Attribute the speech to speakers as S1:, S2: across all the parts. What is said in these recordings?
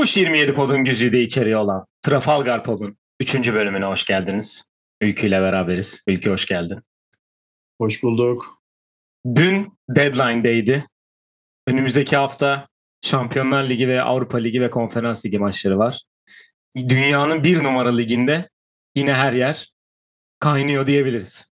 S1: Tuş 27 podun güzide içeriği olan Trafalgar Pod'un 3. bölümüne hoş geldiniz. Ülkü ile beraberiz. Ülkü hoş geldin.
S2: Hoş bulduk.
S1: Dün deadline day'di. Önümüzdeki hafta Şampiyonlar Ligi ve Avrupa Ligi ve Konferans Ligi maçları var. Dünyanın bir numara liginde yine her yer kaynıyor diyebiliriz.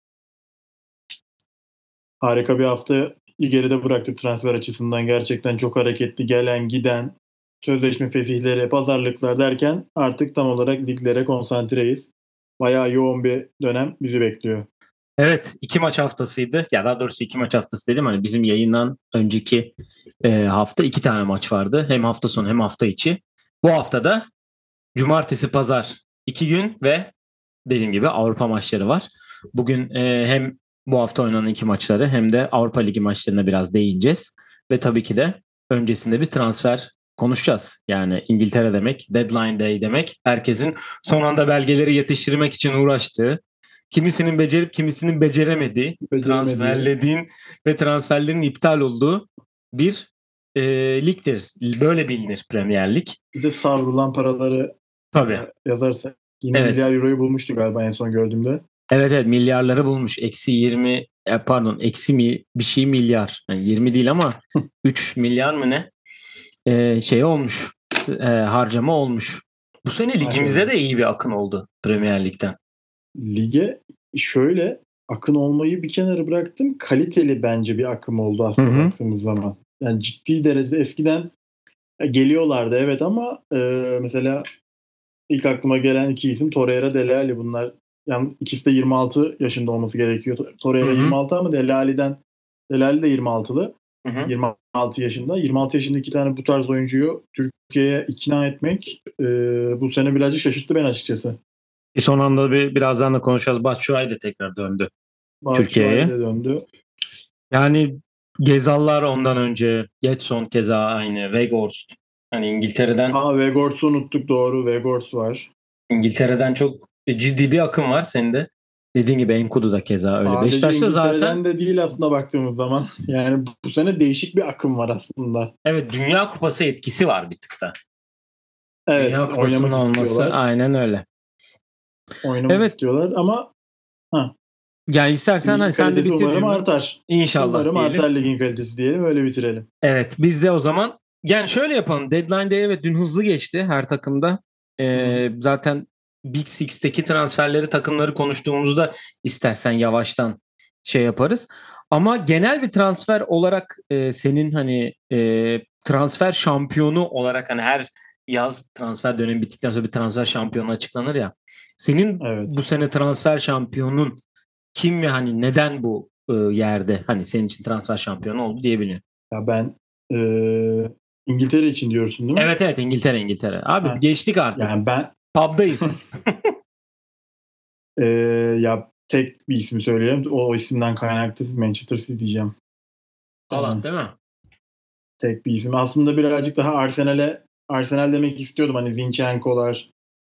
S2: Harika bir hafta geride bıraktık transfer açısından. Gerçekten çok hareketli gelen giden sözleşme fesihleri, pazarlıklar derken artık tam olarak liglere konsantreyiz. Bayağı yoğun bir dönem bizi bekliyor.
S1: Evet iki maç haftasıydı. Ya daha doğrusu iki maç haftası dedim. Hani bizim yayından önceki e, hafta iki tane maç vardı. Hem hafta sonu hem hafta içi. Bu haftada cumartesi pazar iki gün ve dediğim gibi Avrupa maçları var. Bugün e, hem bu hafta oynanan iki maçları hem de Avrupa Ligi maçlarına biraz değineceğiz. Ve tabii ki de öncesinde bir transfer konuşacağız. Yani İngiltere demek, deadline day demek. Herkesin son anda belgeleri yetiştirmek için uğraştığı, kimisinin becerip kimisinin beceremediği, transferlediğin ve transferlerin iptal olduğu bir e, ligdir. Böyle bilinir Premier Lig.
S2: Bir de savrulan paraları
S1: Tabii.
S2: yazarsak. Yine
S1: Evet.
S2: milyar euroyu bulmuştu galiba en son gördüğümde.
S1: Evet evet milyarları bulmuş. Eksi 20 e, pardon eksi mi, bir şey milyar. Yani 20 değil ama 3 milyar mı ne? E, şey olmuş. E, harcama olmuş. Bu sene ligimize de iyi bir akın oldu Premier Lig'den.
S2: Lige şöyle akın olmayı bir kenara bıraktım. Kaliteli bence bir akım oldu aslında
S1: Hı hı.
S2: baktığımız zaman. Yani ciddi derecede eskiden e, geliyorlardı evet ama e, mesela ilk aklıma gelen iki isim Torreira, Dele Alli bunlar. Yani ikisi de 26 yaşında olması gerekiyor. Torreira
S1: Hı hı.
S2: 26 ama Dele Alli de 26'lı.
S1: Hı hı.
S2: 26 yaşında. 26 yaşında iki tane bu tarz oyuncuyu Türkiye'ye ikna etmek e, bu sene birazcık şaşırttı ben açıkçası.
S1: Bir son anda bir, birazdan da konuşacağız. Batshuayi de tekrar döndü.
S2: Batshuayi
S1: Türkiye'ye.
S2: de döndü.
S1: Yani Gezallar ondan önce, Getson keza aynı, Weghorst. Hani İngiltere'den
S2: Aa Vegors'u unuttuk doğru. Vegors var.
S1: İngiltere'den çok ciddi bir akım var senin de. Dediğin gibi Enkudu da keza öyle.
S2: Sadece
S1: Beşiktaş'ta zaten
S2: de değil aslında baktığımız zaman. Yani bu sene değişik bir akım var aslında.
S1: evet Dünya Kupası etkisi var bir tık da.
S2: Evet
S1: Dünya Kupası'nın
S2: oynamak
S1: olması
S2: istiyorlar.
S1: aynen öyle.
S2: Oynamak
S1: Evet.
S2: istiyorlar ama
S1: Yani istersen hani sen de bitir
S2: umarım artar.
S1: İnşallah
S2: umarım
S1: diyelim.
S2: artar ligin kalitesi diyelim öyle bitirelim.
S1: Evet biz de o zaman yani şöyle yapalım. Deadline Day evet dün hızlı geçti her takımda. Ee, zaten Big Six'teki transferleri takımları konuştuğumuzda istersen yavaştan şey yaparız. Ama genel bir transfer olarak e, senin hani e, transfer şampiyonu olarak hani her yaz transfer dönemi bittikten sonra bir transfer şampiyonu açıklanır ya. Senin
S2: Evet.
S1: bu sene transfer şampiyonun kim ve hani neden bu e, yerde hani senin için transfer şampiyonu oldu diyebilirim.
S2: Ya ben e, İngiltere için diyorsun değil mi?
S1: Evet evet İngiltere İngiltere. Abi
S2: Ha.
S1: geçtik artık.
S2: Yani ben
S1: Pub'dayız.
S2: e, ya tek bir isim söyleyeyim. O isimden kaynaklı Manchester City diyeceğim.
S1: Haaland değil mi?
S2: tek bir isim. Aslında birazcık daha Arsenal'e Arsenal demek istiyordum. Hani Zinchenko'lar,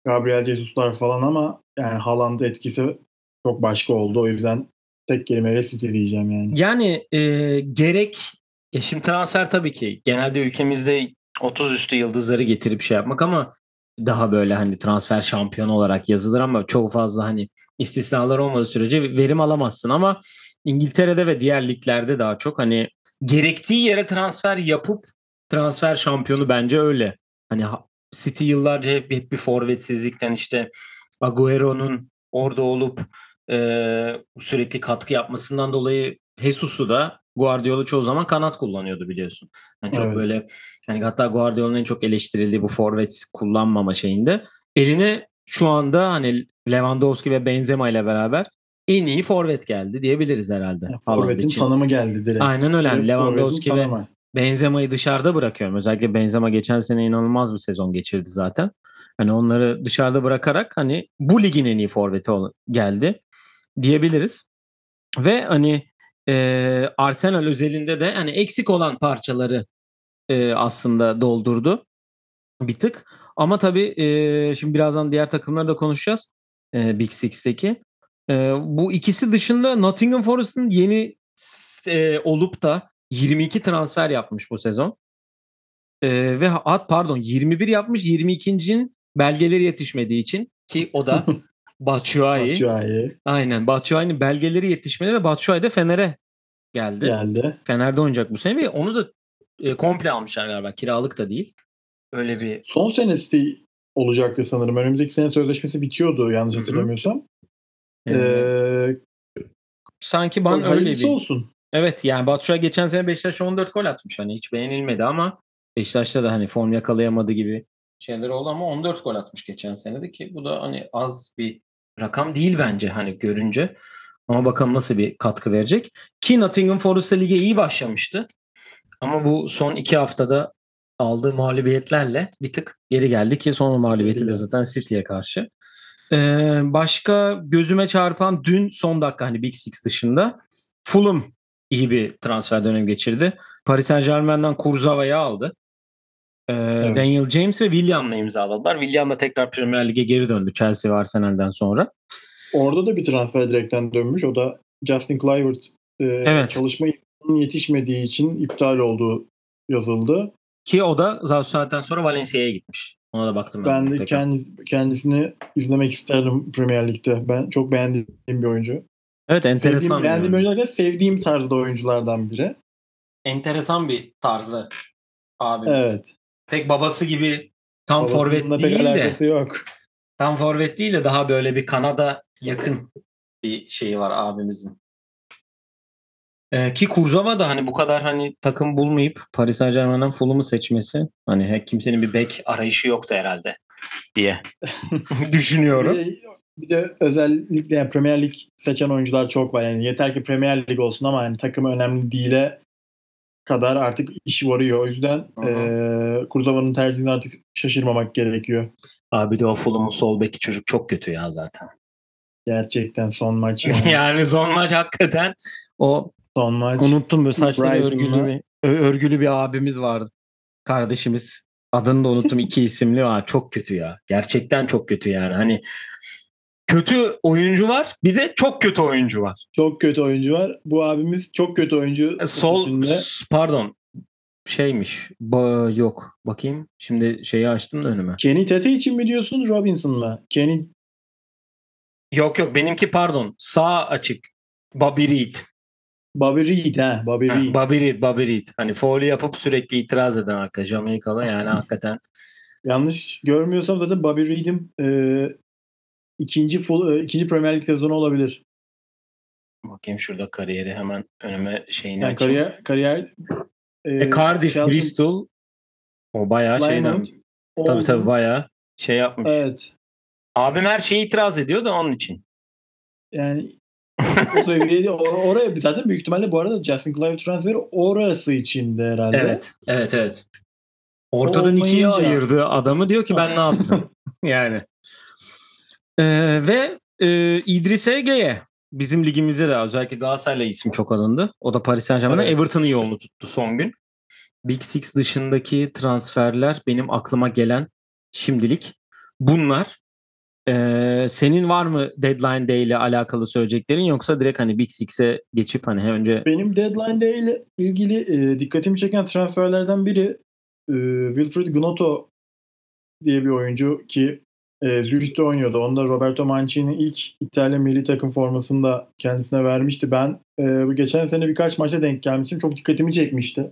S2: Gabriel Jesus'lar falan ama yani Haaland etkisi çok başka oldu. O yüzden tek kelimeyle City diyeceğim yani.
S1: Yani e, gerek ya şimdi transfer tabii ki genelde ülkemizde 30 üstü yıldızları getirip şey yapmak ama daha böyle hani transfer şampiyonu olarak yazılır ama çok fazla hani istisnalar olmadığı sürece verim alamazsın ama İngiltere'de ve diğer liglerde daha çok hani gerektiği yere transfer yapıp transfer şampiyonu bence öyle. Hani ha- City yıllarca hep, hep bir forvetsizlikten işte Agüero'nun orada olup e, sürekli katkı yapmasından dolayı Jesus'u da Guardiola çoğu zaman kanat kullanıyordu biliyorsun. Yani çok
S2: Evet.
S1: böyle yani hatta Guardiola'nın en çok eleştirildiği bu forvet kullanmama şeyinde eline şu anda hani Lewandowski ve Benzema ile beraber en iyi forvet geldi diyebiliriz herhalde.
S2: Forvet'in tanımı geldi direkt.
S1: Aynen öyle.
S2: Direkt
S1: Lewandowski ve
S2: tanımı.
S1: Benzema'yı dışarıda bırakıyorum. Özellikle Benzema geçen sene inanılmaz bir sezon geçirdi zaten. Hani onları dışarıda bırakarak hani bu ligin en iyi forveti geldi diyebiliriz. Ve hani e, Arsenal özelinde de hani eksik olan parçaları e, aslında doldurdu bir tık. Ama tabii e, şimdi birazdan diğer takımları da konuşacağız. E, Big Six'teki. E, bu ikisi dışında Nottingham Forest'ın yeni e, olup da 22 transfer yapmış bu sezon. Ee, ve at pardon 21 yapmış 22'nin belgeleri yetişmediği için ki o da Batshuayi.
S2: Batshuayi
S1: Aynen Batshuayi'nin belgeleri yetişmedi ve Batshuayi de Fener'e geldi.
S2: geldi.
S1: Fener'de oynayacak bu sene ve onu da e, komple almışlar galiba. Kiralık da değil. Öyle bir
S2: Son senesi olacaktı sanırım. Önümüzdeki sene sözleşmesi bitiyordu yanlış hatırlamıyorsam.
S1: e,
S2: Ee,
S1: sanki bana öyle bir
S2: olsun.
S1: Evet yani Batshuayi geçen sene Beşiktaş'a 14 gol atmış. Hani hiç beğenilmedi ama Beşiktaş'ta da hani form yakalayamadı gibi şeyler oldu ama 14 gol atmış geçen sene de ki bu da hani az bir rakam değil bence hani görünce. Ama bakalım nasıl bir katkı verecek. Ki Nottingham Forest'ta lige iyi başlamıştı. Ama bu son iki haftada aldığı mağlubiyetlerle bir tık geri geldi ki son mağlubiyeti de zaten City'ye karşı. Ee, başka gözüme çarpan dün son dakika hani Big Six dışında Fulham iyi bir transfer dönemi geçirdi. Paris Saint Germain'den Kurzava'yı aldı. Ee, Daniel James ve William'la imzaladılar. William da tekrar Premier Lig'e geri döndü Chelsea ve Arsenal'den sonra.
S2: Orada da bir transfer direkten dönmüş. O da Justin Kluivert e,
S1: Evet.
S2: çalışma yetişmediği için iptal olduğu yazıldı.
S1: Ki o da zaten sonra Valencia'ya gitmiş. Ona da baktım ben.
S2: Ben de kendi, kendisini izlemek isterdim Premier Lig'de. Ben çok beğendiğim bir oyuncu.
S1: Evet
S2: Sevdiğim,
S1: enteresan. bir
S2: beğendiğim oyuncular sevdiğim tarzda oyunculardan biri.
S1: Enteresan bir tarzı abimiz.
S2: Evet.
S1: Pek babası gibi tam
S2: Babasının
S1: forvet değil de
S2: yok.
S1: tam forvet değil de daha böyle bir Kanada yakın bir şeyi var abimizin. Ee, ki Kurzava da hani bu kadar hani takım bulmayıp Paris Saint Germain'den Fulham'ı seçmesi hani kimsenin bir bek arayışı yoktu herhalde diye düşünüyorum.
S2: Bir de, bir de özellikle yani Premier Lig seçen oyuncular çok var. Yani yeter ki Premier Lig olsun ama yani takım önemli değile kadar artık iş varıyor. O yüzden
S1: hı.
S2: eee Kurzava'nın tercihini artık şaşırmamak gerekiyor.
S1: Abi de o Fulham'ın sol beki çocuk çok kötü ya zaten.
S2: Gerçekten son maç. Yani.
S1: yani son maç hakikaten o
S2: son maç.
S1: unuttum böyle saçları örgülü bir, örgülü bir abimiz vardı. Kardeşimiz. Adını da unuttum iki isimli var. Çok kötü ya. Gerçekten çok kötü yani. Hani kötü oyuncu var bir de çok kötü oyuncu var.
S2: Çok kötü oyuncu var. Bu abimiz çok kötü oyuncu.
S1: E, Sol s- pardon şeymiş. Ba- yok. Bakayım. Şimdi şeyi açtım da önüme.
S2: Kenny Tete için mi diyorsun Robinson mı? Kenny
S1: Yok yok benimki pardon. Sağ açık. Bobby Reed.
S2: Bobby Reed ha. Bobby
S1: Ha,
S2: Reed.
S1: Bobby Reed, Bobby Reed. Hani foul yapıp sürekli itiraz eden arka Jamaikalı yani hakikaten.
S2: Yanlış görmüyorsam zaten Bobby Reed'in eee, ikinci full, eee, ikinci Premier Lig sezonu olabilir.
S1: Bakayım şurada kariyeri hemen önüme şeyini
S2: Yani
S1: açayım.
S2: kariyer kariyer eee,
S1: E, Cardiff,
S2: Chelsea-
S1: Bristol o bayağı şeyden
S2: Plymouth,
S1: tabii tabii bayağı şey yapmış.
S2: Evet.
S1: Abim her şeye itiraz ediyor da onun için.
S2: Yani o seviyede or- oraya zaten büyük ihtimalle bu arada Justin Clive transferi orası içinde herhalde.
S1: Evet, evet, evet. Ortadan ikiye
S2: Olmayınca-
S1: ayırdı adamı diyor ki ben ne yaptım? yani. Ee, ve e, İdris Ege'ye bizim ligimizde de özellikle Galatasaray'la isim çok alındı. O da Paris Saint Germain'den
S2: Evet.
S1: Everton'ın yolunu tuttu son gün. Big Six dışındaki transferler benim aklıma gelen şimdilik bunlar. Ee, senin var mı deadline day ile alakalı söyleyeceklerin yoksa direkt hani Big Six'e geçip hani önce
S2: Benim deadline day ile ilgili eee, dikkatimi çeken transferlerden biri eee, Wilfried Gnotto diye bir oyuncu ki eee Zürih'te oynuyordu. Onda Roberto Mancini ilk İtalya milli takım formasını da kendisine vermişti. Ben eee, bu geçen sene birkaç maçta denk gelmiştim. Çok dikkatimi çekmişti.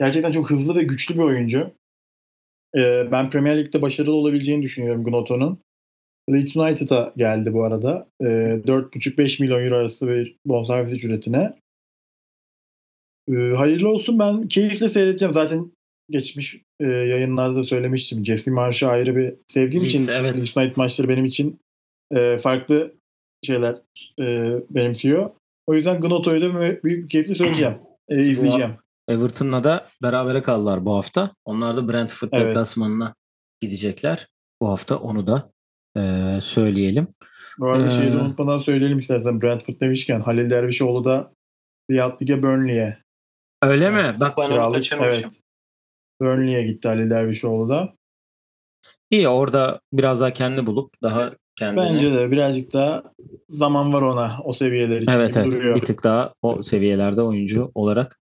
S2: Gerçekten çok hızlı ve güçlü bir oyuncu. Eee, ben Premier Lig'de başarılı olabileceğini düşünüyorum Gnotto'nun. Leeds United'a geldi bu arada. Eee 4,5-5 milyon euro arası bir bonservis ücretine. Eee, hayırlı olsun ben keyifle seyredeceğim. Zaten geçmiş eee, yayınlarda da söylemiştim. Jesse Marsh'ı ayrı bir sevdiğim
S1: Leeds,
S2: için
S1: evet.
S2: Leeds United maçları benim için eee, farklı şeyler eee, benimsiyor. O yüzden Gnotto'yu da büyük bir keyifle söyleyeceğim. Eee, izleyeceğim.
S1: Everton'la da berabere kaldılar bu hafta. Onlar da Brentford
S2: Evet.
S1: deplasmanına gidecekler. Bu hafta onu da eee, söyleyelim.
S2: Bu arada şeyi de
S1: Ee,
S2: unutmadan söyleyelim istersen. Brentford demişken Halil Dervişoğlu da Riyad Lig'e Burnley'e
S1: Öyle mi?
S2: Evet,
S1: Bak ben onu kaçırmışım.
S2: Evet. Burnley'e gitti Halil Dervişoğlu da.
S1: İyi orada biraz daha kendi bulup daha kendini
S2: Bence de birazcık daha zaman var ona o seviyeler için
S1: evet evet
S2: duruyor.
S1: bir tık daha o seviyelerde oyuncu olarak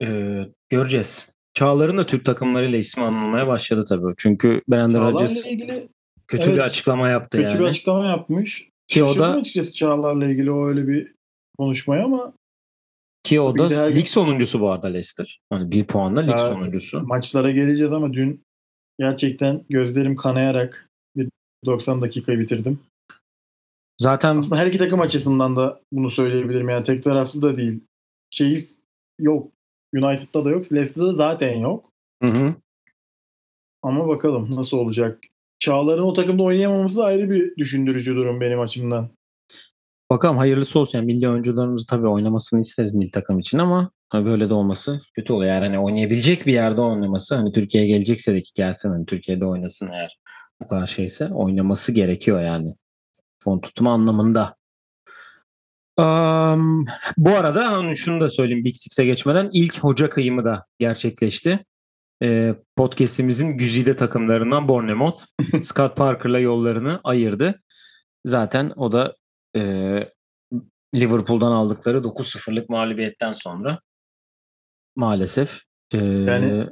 S1: eee, göreceğiz. Çağlar'ın da Türk takımlarıyla ismi anılmaya başladı tabii. Çünkü Brandon Rodgers
S2: ilgili
S1: kötü
S2: evet,
S1: bir açıklama yaptı
S2: kötü
S1: yani.
S2: bir açıklama yapmış.
S1: Ki o
S2: Şaşırdım
S1: da-
S2: açıkçası Çağlar'la ilgili o öyle bir konuşmaya ama
S1: Ki o da
S2: her
S1: lig sonuncusu bu arada Leicester. Hani bir puanla lig
S2: Ya,
S1: sonuncusu.
S2: maçlara geleceğiz ama dün gerçekten gözlerim kanayarak bir 90 dakikayı bitirdim.
S1: Zaten
S2: Aslında her iki takım açısından da bunu söyleyebilirim. Yani tek taraflı da değil. Keyif yok. United'da da yok. Leicester'da zaten yok.
S1: Hı hı.
S2: Ama bakalım nasıl olacak. Çağlar'ın o takımda oynayamaması ayrı bir düşündürücü durum benim açımdan.
S1: Bakalım hayırlısı olsun. Yani milli oyuncularımız tabii oynamasını isteriz milli takım için ama böyle de olması kötü oluyor. Eğer hani oynayabilecek bir yerde oynaması hani Türkiye'ye gelecekse de ki gelsin hani Türkiye'de oynasın eğer bu kadar şeyse oynaması gerekiyor yani. Fon tutma anlamında. Am, bu arada hani şunu da söyleyeyim Big Six'e geçmeden ilk hoca kıyımı da gerçekleşti. Ee, podcast'imizin güzide takımlarından Bournemouth Scott Parker'la yollarını ayırdı. Zaten o da e, Liverpool'dan aldıkları 9-0'lık mağlubiyetten sonra maalesef e,
S2: Yani-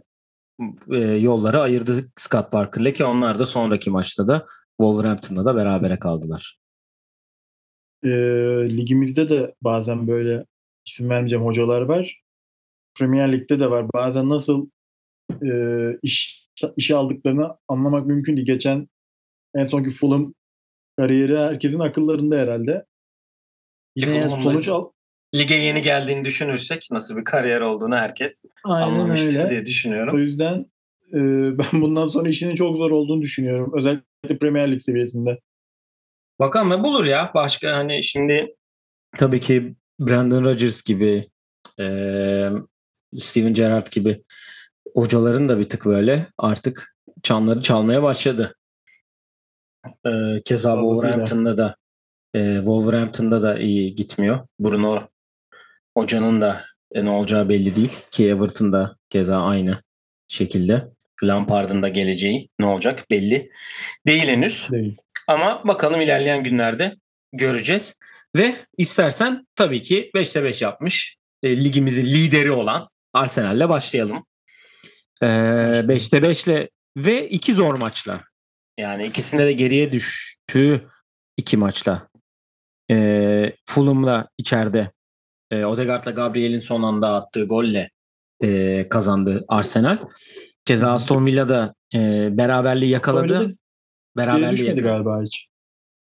S1: e, yolları ayırdı Scott Parker'la ki onlar da sonraki maçta da Wolverhampton'da da berabere kaldılar.
S2: Ee, ligimizde de bazen böyle isim vermeyeceğim hocalar var. Premier Lig'de de var. Bazen nasıl e, iş işe aldıklarını anlamak mümkün değil. Geçen en sonki Fulham kariyeri herkesin akıllarında herhalde. Yine sonuç al
S1: Lige yeni geldiğini düşünürsek nasıl bir kariyer olduğunu herkes
S2: aynen
S1: anlamıştır
S2: öyle.
S1: diye
S2: O
S1: düşünüyorum.
S2: yüzden e, ben bundan sonra işinin çok zor olduğunu düşünüyorum. Özellikle Premier Lig seviyesinde.
S1: Bakalım ne bulur ya. Başka hani şimdi tabii ki Brandon Rodgers gibi eee Steven Gerrard gibi hocaların da bir tık böyle artık çanları çalmaya başladı. Eee keza. Wolverhampton'da da eee, Wolverhampton'da da iyi gitmiyor. Bruno hocanın da e, ne olacağı belli değil ki Everton'da keza aynı şekilde. Lampard'ın da geleceği ne olacak belli değil henüz.
S2: Değil.
S1: Ama bakalım ilerleyen günlerde göreceğiz. Ve istersen tabii ki 5'te 5 yapmış. E, ligimizin lideri olan Arsenal'le başlayalım. E, 5'te 5'le ve iki zor maçla. Yani ikisinde de geriye düştüğü iki maçla. E, Fulham'la içeride e, Odegaard'la Gabriel'in son anda attığı golle e, kazandı Arsenal. Keza Aston Villa'da e, beraberliği yakaladı.
S2: De geri
S1: Beraberliği
S2: düşmedi
S1: yakaladı.
S2: galiba hiç.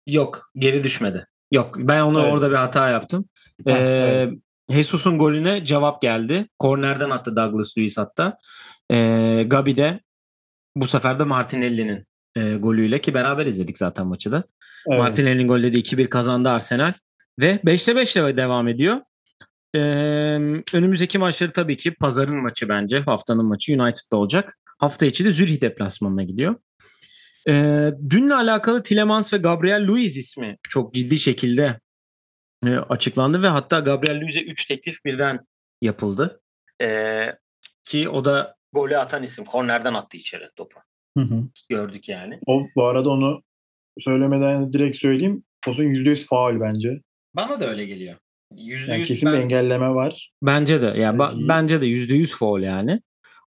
S1: Yok geri düşmedi. Yok ben onu
S2: Evet.
S1: orada bir hata yaptım.
S2: Ha,
S1: Ee,
S2: evet.
S1: Jesus'un golüne cevap geldi. Kornerden attı Douglas Luiz hatta. Ee, Gabi de bu sefer de Martinelli'nin e, golüyle ki beraber izledik zaten maçı da.
S2: Evet.
S1: Martinelli'nin de 2-1 kazandı Arsenal. Ve 5'te 5 ile devam ediyor. Ee, önümüzdeki maçları tabii ki pazarın maçı bence. Haftanın maçı United'da olacak. Hafta içi de Zürih deplasmanına gidiyor. Ee, dünle alakalı Tilemans ve Gabriel Luiz ismi çok ciddi şekilde e, açıklandı ve hatta Gabriel Luiz'e 3 teklif birden yapıldı. Ee, ki o da golü atan isim. Kornerden attı içeri topu.
S2: Hı hı.
S1: Gördük yani.
S2: O bu arada onu söylemeden direkt söyleyeyim. Olsun %100 faul bence.
S1: Bana da öyle geliyor. %100
S2: Yani kesin
S1: ben-
S2: bir engelleme var.
S1: Bence de. Ya ba-
S2: Kaleciyi-
S1: bence de %100 foul yani.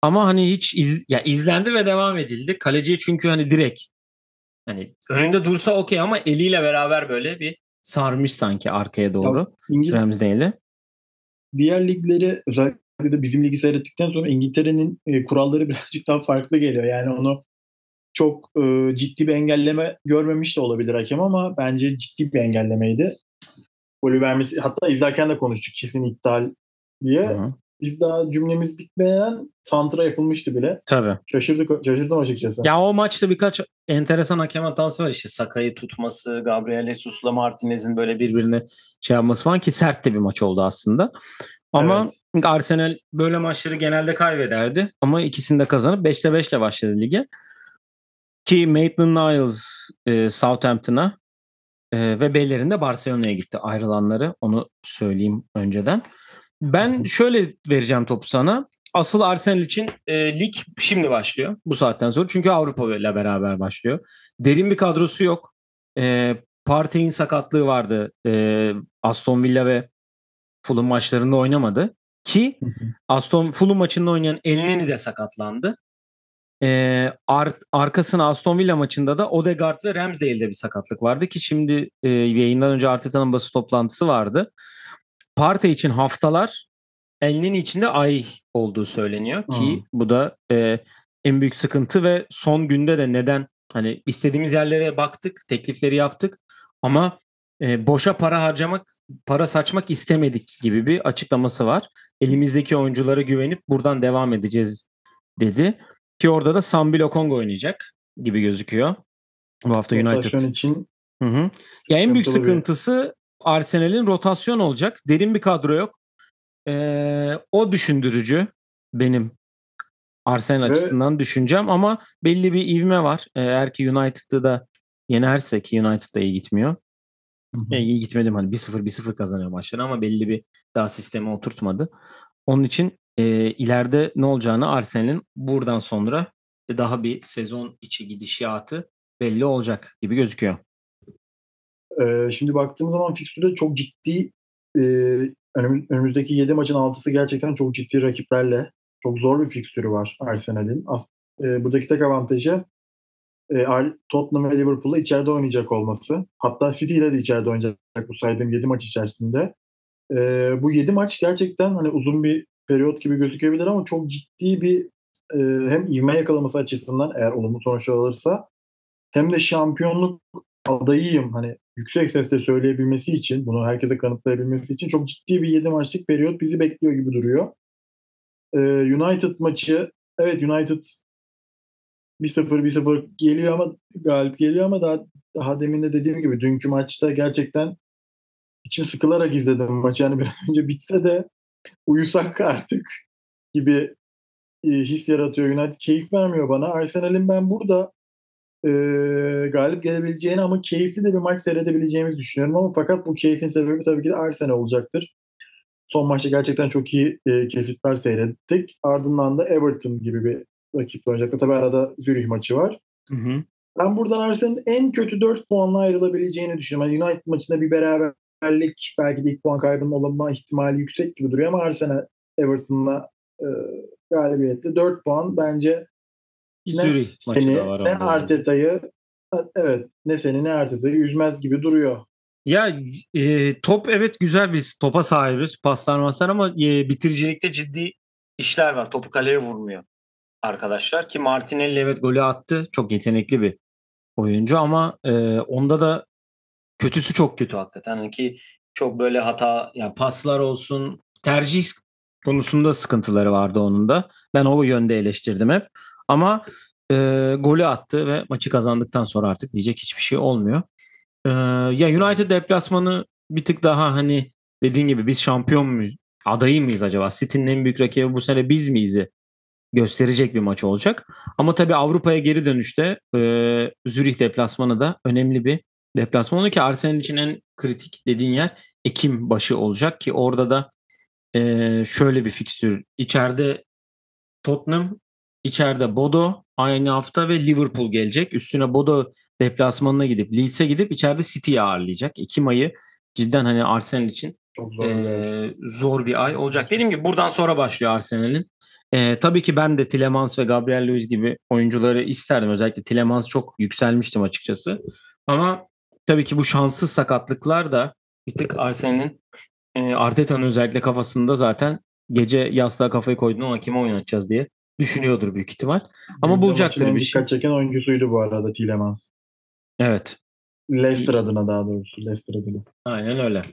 S1: Ama hani hiç iz, ya izlendi ve devam edildi. Kaleciye çünkü hani direkt hani önünde dursa okey ama eliyle beraber böyle bir sarmış sanki arkaya doğru.
S2: İngiliz
S1: Ramsdale'i.
S2: diğer ligleri özellikle de bizim ligi seyrettikten sonra İngiltere'nin e, kuralları birazcık daha farklı geliyor. Yani onu çok e, ciddi bir engelleme görmemiş de olabilir hakem ama bence ciddi bir engellemeydi. Golü vermesi hatta izlerken de konuştuk kesin iptal diye.
S1: Hı-hı.
S2: Biz daha cümlemiz bitmeyen santra yapılmıştı bile.
S1: Tabii.
S2: Şaşırdık, şaşırdım açıkçası.
S1: Ya o maçta birkaç enteresan hakem hatası var işte. Sakay'ı tutması, Gabriel Jesus'la Martinez'in böyle birbirine şey yapması falan ki sert de bir maç oldu aslında. Ama Arsenal böyle maçları genelde kaybederdi. Ama ikisini de kazanıp 5'te 5 ile başladı lige. Ki Maitland-Niles e, Southampton'a e, ve Bellerin de Barcelona'ya gitti ayrılanları. Onu söyleyeyim önceden. Ben şöyle vereceğim topu sana. Asıl Arsenal için e, lig şimdi başlıyor bu saatten sonra. Çünkü Avrupa ile beraber başlıyor. Derin bir kadrosu yok. E, Partey'in sakatlığı vardı. E, Aston Villa ve Fulham maçlarında oynamadı. Ki Aston Fulham maçında oynayan Elneny de sakatlandı. Ee, ar- arkasına Aston Villa maçında da Odegaard ve Ramsdale'de bir sakatlık vardı ki şimdi e, yayından önce Arteta'nın basın toplantısı vardı. Partey için haftalar Elneny için de ay olduğu söyleniyor ki
S2: Hmm.
S1: bu da e, en büyük sıkıntı ve son günde de neden hani istediğimiz yerlere baktık, teklifleri yaptık ama e, boşa para harcamak, para saçmak istemedik gibi bir açıklaması var. Elimizdeki oyunculara güvenip buradan devam edeceğiz dedi. Ki orada da Sambi Lokonga oynayacak gibi gözüküyor. Bu hafta United.
S2: İçin
S1: Hı hı. Ya en büyük sıkıntısı Arsenal'in rotasyon olacak. Derin bir kadro yok. Ee, o düşündürücü benim Arsenal
S2: Ve-
S1: açısından düşüncem ama belli bir ivme var. Ee, Eğer ki United'ı da yenersek United da iyi gitmiyor.
S2: Hı hı.
S1: E, iyi gitmedim hani 1-0 1-0 kazanıyor maçları ama belli bir daha sistemi oturtmadı. Onun için e, ileride ne olacağını Arsenal'in buradan sonra daha bir sezon içi gidişatı belli olacak gibi gözüküyor.
S2: Ee, şimdi baktığımız zaman fikstürde çok ciddi e, önümüz- önümüzdeki 7 maçın 6'sı gerçekten çok ciddi rakiplerle çok zor bir fikstürü var Arsenal'in. E, buradaki tek avantajı e, Tottenham ve Liverpool'la içeride oynayacak olması. Hatta City ile de içeride oynayacak bu saydığım 7 maç içerisinde. E, bu 7 maç gerçekten hani uzun bir periyot gibi gözükebilir ama çok ciddi bir e, hem ivme yakalaması açısından eğer olumlu sonuçlar alırsa hem de şampiyonluk adayıyım hani yüksek sesle söyleyebilmesi için bunu herkese kanıtlayabilmesi için çok ciddi bir 7 maçlık periyot bizi bekliyor gibi duruyor. Ee, United maçı evet United 1-0 1-0 geliyor ama galip geliyor ama daha daha demin de dediğim gibi dünkü maçta gerçekten içim sıkılarak izledim maçı. Yani bir an önce bitse de uyusak artık gibi e, his yaratıyor. United keyif vermiyor bana. Arsenal'in ben burada e, galip gelebileceğini ama keyifli de bir maç seyredebileceğimizi düşünüyorum ama fakat bu keyfin sebebi tabii ki de Arsenal olacaktır. Son maçta gerçekten çok iyi e, kesitler seyrettik. Ardından da Everton gibi bir rakiple oynayacaklar. Tabii arada Zürih maçı var.
S1: Hı hı.
S2: Ben buradan Arsenal'in en kötü 4 puanla ayrılabileceğini düşünüyorum. Yani United maçında bir beraberlik belki de ilk puan kaybının olma ihtimali yüksek gibi duruyor ama Arsenal Everton'la e, galibiyetle 4 puan bence ne
S1: Zürih
S2: seni ne. Arteta'yı evet ne seni ne Arteta'yı üzmez gibi duruyor.
S1: Ya e, top evet güzel biz topa sahibiz paslar maslar ama e, bitiricilikte ciddi işler var. Topu kaleye vurmuyor arkadaşlar ki Martinelli evet golü attı. Çok yetenekli bir oyuncu ama e, onda da kötüsü çok kötü hakikaten. Hani ki çok böyle hata ya paslar olsun tercih konusunda sıkıntıları vardı onun da. Ben o yönde eleştirdim hep. Ama e, golü attı ve maçı kazandıktan sonra artık diyecek hiçbir şey olmuyor. Ee, ya United deplasmanı bir tık daha hani dediğin gibi biz şampiyon muyuz? Adayı mıyız acaba? City'nin en büyük rakibi bu sene biz miyiz? gösterecek bir maç olacak. Ama tabii Avrupa'ya geri dönüşte e, Zürih deplasmanı da önemli bir deplasman oldu ki Arsenal için en kritik dediğin yer Ekim başı olacak ki orada da e, şöyle bir fikstür. İçeride Tottenham, içeride Bodo aynı hafta ve Liverpool gelecek. Üstüne Bodo deplasmanına gidip Leeds'e gidip içeride City'yi ağırlayacak. Ekim ayı cidden hani Arsenal için
S2: Çok zor.
S1: e, zor bir ay olacak. Dediğim gibi buradan sonra başlıyor Arsenal'in. E, tabii ki ben de Tielemans ve Gabriel Luiz gibi oyuncuları isterdim. Özellikle Tielemans çok yükselmiştim açıkçası. Ama tabii ki bu şanssız sakatlıklar da bir tık Arsenal'in e, Arteta'nın özellikle kafasında zaten gece yastığa kafayı koyduğunu ama kime oynatacağız diye düşünüyordur büyük ihtimal. Ama
S2: de
S1: bulacaktır bir şey.
S2: dikkat çeken oyuncusuydu bu arada Tielemans.
S1: Evet.
S2: Leicester adına daha doğrusu. Leicester adına.
S1: Aynen öyle.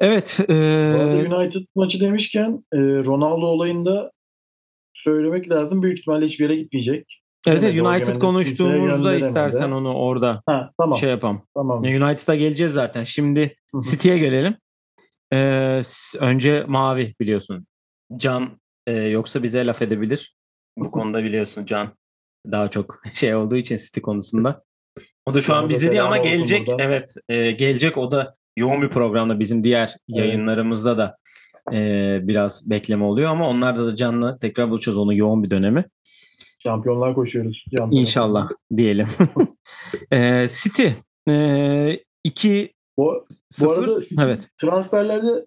S1: Evet.
S2: Bu
S1: e,
S2: arada United maçı demişken e, Ronaldo olayında söylemek lazım. Büyük ihtimalle hiçbir yere gitmeyecek.
S1: Evet
S2: Gönderemedi,
S1: United konuştuğumuzda istersen onu orada
S2: Ha, tamam.
S1: şey yapalım.
S2: tamam.
S1: United'a geleceğiz zaten. Şimdi. City'ye gelelim. Ee, önce mavi biliyorsun. Can e, yoksa bize laf edebilir. Bu konuda biliyorsun Can daha çok şey olduğu için City konusunda. O da şu an bizde değil ama gelecek.
S2: buradan.
S1: Evet e, gelecek o da yoğun bir programda bizim diğer yayınlarımızda da e, biraz bekleme oluyor ama onlarda da Can'la tekrar buluşacağız onun yoğun bir dönemi.
S2: Şampiyonlar koşuyoruz. Can
S1: İnşallah diyelim. e, City e, 2
S2: Bu, bu
S1: 0
S2: arada City
S1: evet.
S2: transferlerde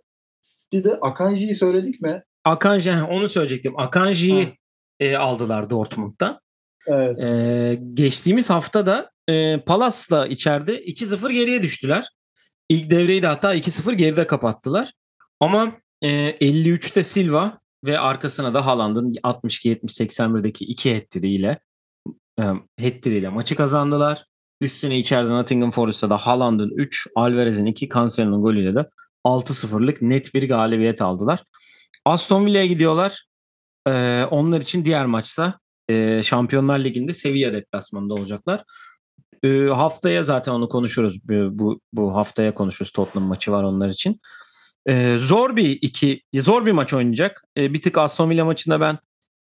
S2: City'de Akanji'yi söyledik mi?
S1: Akanji onu söyleyecektim. Akanji'yi e, aldılar Dortmund'da.
S2: Evet.
S1: E, geçtiğimiz hafta da e, Palas'la içeride 2-0 geriye düştüler. İlk devreyi de hatta 2-0 geride kapattılar. Ama e, 53'te Silva ve arkasına da Haaland'ın 62-70-81'deki iki hat-trick'iyle e, hat ile maçı kazandılar. Üstüne içeride Nottingham Forest'ta da Haaland'ın 3, Alvarez'in 2, Cancelo'nun golüyle de 6-0'lık net bir galibiyet aldılar. Aston Villa'ya gidiyorlar. Ee, onlar için diğer maçsa e, Şampiyonlar Ligi'nde Sevilla deplasmanında olacaklar. Ee, haftaya zaten onu konuşuruz. Bu, bu haftaya konuşuruz. Tottenham maçı var onlar için. Ee, zor bir iki zor bir maç oynayacak. Ee, bir tık Aston Villa maçında ben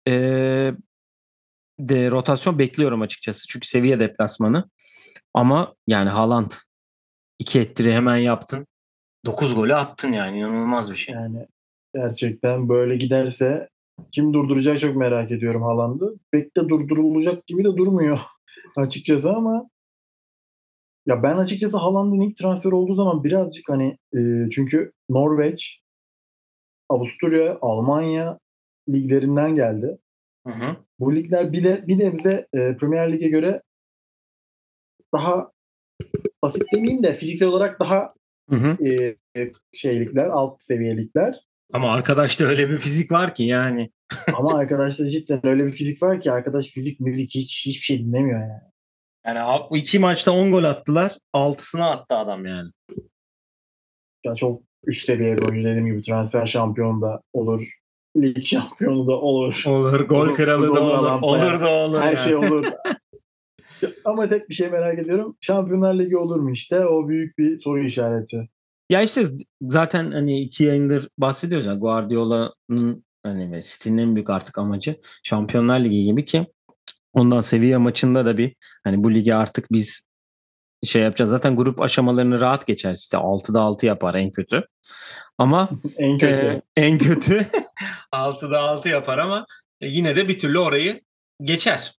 S1: e, de rotasyon bekliyorum açıkçası. Çünkü seviye deplasmanı. Ama yani Haaland iki ettiri hemen yaptın. 9 golü attın yani inanılmaz bir şey.
S2: Yani gerçekten böyle giderse kim durduracak çok merak ediyorum Haaland'ı. Pek de durdurulacak gibi de durmuyor açıkçası ama ya ben açıkçası Haaland'ın ilk transfer olduğu zaman birazcık hani e, çünkü Norveç, Avusturya, Almanya liglerinden geldi.
S1: Hı hı.
S2: Bu ligler bir de bir de bize e, Premier Lig'e göre daha basit demeyeyim de fiziksel olarak daha
S1: hı hı.
S2: E, şeylikler, alt seviyelikler.
S1: Ama arkadaşta öyle bir fizik var ki yani.
S2: Ama arkadaşta cidden öyle bir fizik var ki arkadaş fizik müzik hiç hiçbir şey dinlemiyor yani.
S1: Yani bu iki maçta 10 gol attılar. 6'sını attı adam yani.
S2: Ya çok üst seviye bir oyuncu dediğim gibi transfer şampiyonu da olur. Lig şampiyonu da olur.
S1: Olur. Gol olur, kralı da olur. Olur da olur.
S2: Her yani. şey olur. Ama tek bir şey merak ediyorum. Şampiyonlar Ligi olur mu işte? O büyük bir soru işareti.
S1: Ya işte zaten hani iki yayındır bahsediyoruz ya Guardiola'nın hani ve City'nin en büyük artık amacı Şampiyonlar Ligi gibi ki ondan seviye maçında da bir hani bu ligi artık biz şey yapacağız. Zaten grup aşamalarını rahat geçer. City 6'da 6 yapar en kötü. Ama
S2: en kötü. E,
S1: en kötü 6'da 6 yapar ama yine de bir türlü orayı geçer.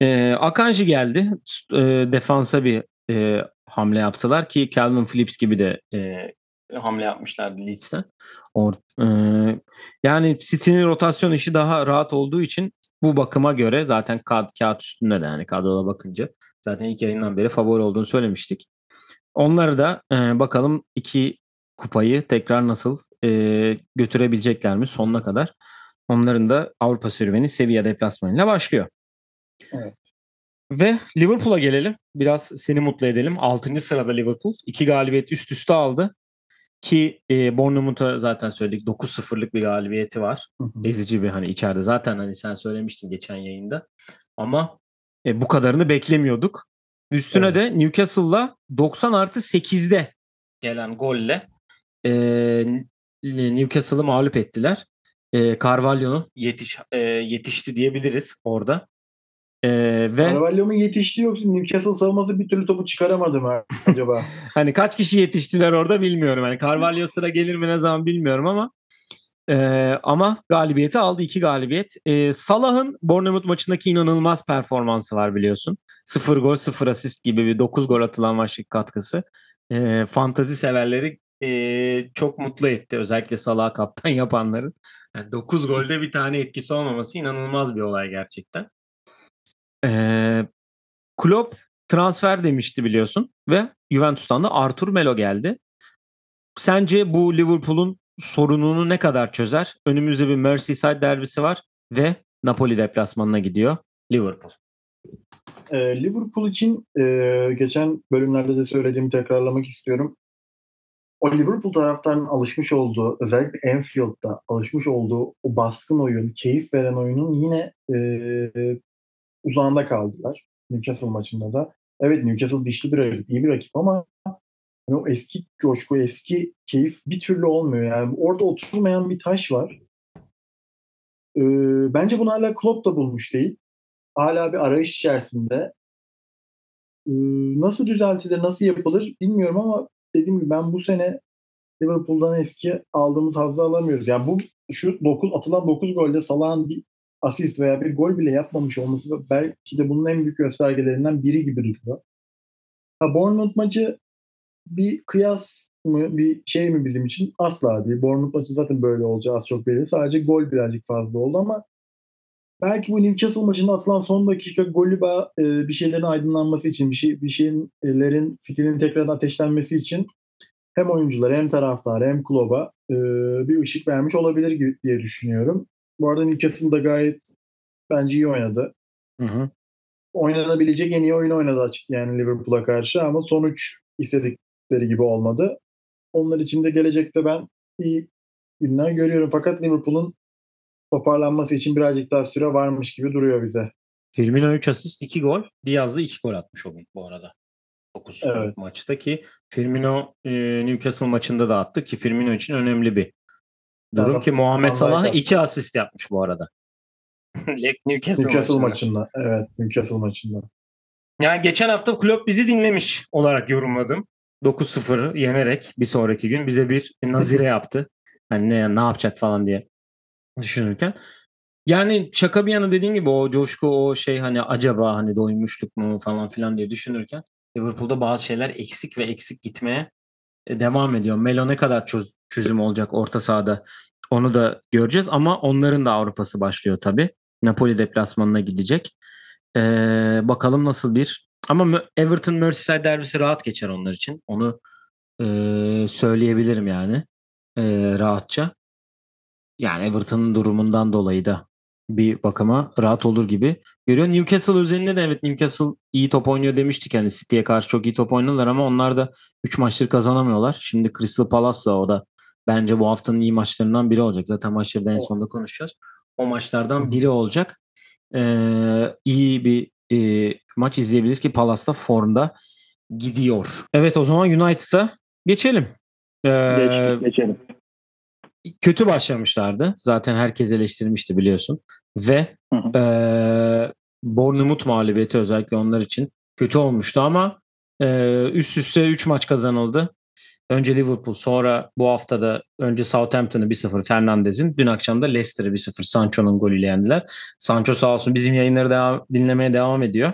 S1: E, Akanji geldi. E, defansa bir e, hamle yaptılar ki Calvin Phillips gibi de e, hamle yapmışlardı Leeds'ten. Or, e, yani City'nin rotasyon işi daha rahat olduğu için bu bakıma göre zaten kağıt, kağıt üstünde de yani kadrola bakınca zaten ilk yayından beri favori olduğunu söylemiştik. Onları da e, bakalım iki kupayı tekrar nasıl e, götürebilecekler mi sonuna kadar. Onların da Avrupa serüveni Sevilla deplasmanıyla başlıyor.
S2: Evet.
S1: Ve Liverpool'a gelelim. Biraz seni mutlu edelim. 6. sırada Liverpool. 2 galibiyet üst üste aldı. Ki e, Bournemouth'a zaten söyledik 9-0'lık bir galibiyeti var.
S2: Hı hı.
S1: Ezici bir hani içeride. Zaten hani sen söylemiştin geçen yayında. Ama e, bu kadarını beklemiyorduk. Üstüne evet. de Newcastle'la 90 artı 8'de gelen golle e, Newcastle'ı mağlup ettiler. E, Carvalho'nun yetiş, e, yetişti diyebiliriz orada. Ee, ve
S2: Carvalho mu yetişti yoksa Newcastle savunması bir türlü topu çıkaramadı mı acaba?
S1: hani kaç kişi yetiştiler orada bilmiyorum. Hani Carvalho sıra gelir mi ne zaman bilmiyorum ama e, ama galibiyeti aldı iki galibiyet. E, Salah'ın Bournemouth maçındaki inanılmaz performansı var biliyorsun. Sıfır gol sıfır asist gibi bir 9 gol atılan maçlık katkısı. E, fantazi severleri e, çok mutlu etti. Özellikle Salah kaptan yapanların. Yani 9 golde bir tane etkisi olmaması inanılmaz bir olay gerçekten. Ee, Klopp transfer demişti biliyorsun ve Juventus'tan da Artur Melo geldi. Sence bu Liverpool'un sorununu ne kadar çözer? Önümüzde bir Merseyside derbisi var ve Napoli deplasmanına gidiyor Liverpool.
S2: Ee, Liverpool için e, geçen bölümlerde de söylediğimi tekrarlamak istiyorum. O Liverpool taraftarının alışmış olduğu, özellikle Anfield'da alışmış olduğu o baskın oyun, keyif veren oyunun yine e, uzağında kaldılar. Newcastle maçında da. Evet Newcastle dişli bir rakip, iyi bir rakip ama yani o eski coşku, eski keyif bir türlü olmuyor. Yani orada oturmayan bir taş var. Ee, bence bunu hala Klopp da bulmuş değil. Hala bir arayış içerisinde. Ee, nasıl düzeltilir, nasıl yapılır bilmiyorum ama dediğim gibi ben bu sene Liverpool'dan eski aldığımız hazzı alamıyoruz. Yani bu şu 9 atılan 9 golde Salah'ın bir asist veya bir gol bile yapmamış olması belki de bunun en büyük göstergelerinden biri gibi duruyor. Ha, Bournemouth maçı bir kıyas
S3: mı bir şey mi bizim için? Asla değil. Bournemouth maçı zaten böyle olacağı az çok belli. Sadece gol birazcık fazla oldu ama belki bu Newcastle maçında atılan son dakika golü e, bir şeylerin aydınlanması için, bir şey bir şeylerin fitilinin tekrardan ateşlenmesi için hem oyuncular hem taraftar hem kluba e, bir ışık vermiş olabilir diye düşünüyorum. Bu arada Newcastle da gayet bence iyi oynadı.
S1: Hı hı.
S3: Oynanabilecek en iyi oyun oynadı açık yani Liverpool'a karşı ama sonuç istedikleri gibi olmadı. Onlar için de gelecekte ben iyi günler görüyorum. Fakat Liverpool'un toparlanması için birazcık daha süre varmış gibi duruyor bize.
S1: Firmino 3 asist 2 gol. Diaz da 2 gol atmış o gün bu arada. 9 evet. maçta ki Firmino e, Newcastle maçında da attı ki Firmino için önemli bir durum ki Muhammed Salah 2 asist yapmış bu arada.
S3: Newcastle, Newcastle maçında. maçında. Evet Newcastle maçında.
S1: Yani geçen hafta Klopp bizi dinlemiş olarak yorumladım. 9-0 yenerek bir sonraki gün bize bir nazire yaptı. Hani ne, ne yapacak falan diye düşünürken. Yani şaka bir yana dediğin gibi o coşku o şey hani acaba hani doymuştuk mu falan filan diye düşünürken Liverpool'da bazı şeyler eksik ve eksik gitmeye e, devam ediyor. Melo ne kadar çöz, çözüm olacak orta sahada onu da göreceğiz ama onların da Avrupa'sı başlıyor tabii. Napoli deplasmanına gidecek. Ee, bakalım nasıl bir ama Everton Merseyside derbisi rahat geçer onlar için. Onu e, söyleyebilirim yani e, rahatça. Yani Everton'ın durumundan dolayı da bir bakıma rahat olur gibi görüyor. Newcastle üzerinde de evet Newcastle iyi top oynuyor demiştik. Yani City'ye karşı çok iyi top oynadılar ama onlar da 3 maçtır kazanamıyorlar. Şimdi Crystal Palace'la o da bence bu haftanın iyi maçlarından biri olacak. Zaten maçları da en sonunda konuşacağız. O maçlardan biri olacak. Ee, iyi bir e, maç izleyebiliriz ki Palace'da formda gidiyor. Evet o zaman United'a geçelim.
S2: Ee, Geç, geçelim
S1: kötü başlamışlardı. Zaten herkes eleştirmişti biliyorsun. Ve hı hı. e, Bournemouth mağlubiyeti özellikle onlar için kötü olmuştu ama e, üst üste 3 maç kazanıldı. Önce Liverpool sonra bu haftada önce Southampton'ı 1-0 Fernandez'in dün akşam da Leicester'ı 1-0 Sancho'nun golüyle yendiler. Sancho sağ olsun bizim yayınları devam, dinlemeye devam ediyor.